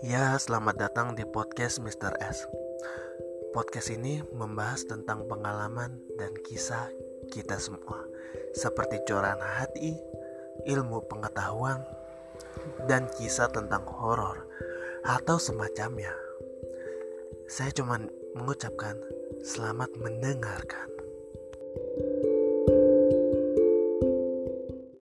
Ya, selamat datang di podcast Mr. S. Podcast ini membahas tentang pengalaman dan kisah kita semua, seperti coran hati, ilmu pengetahuan, dan kisah tentang horor atau semacamnya. Saya cuma mengucapkan selamat mendengarkan.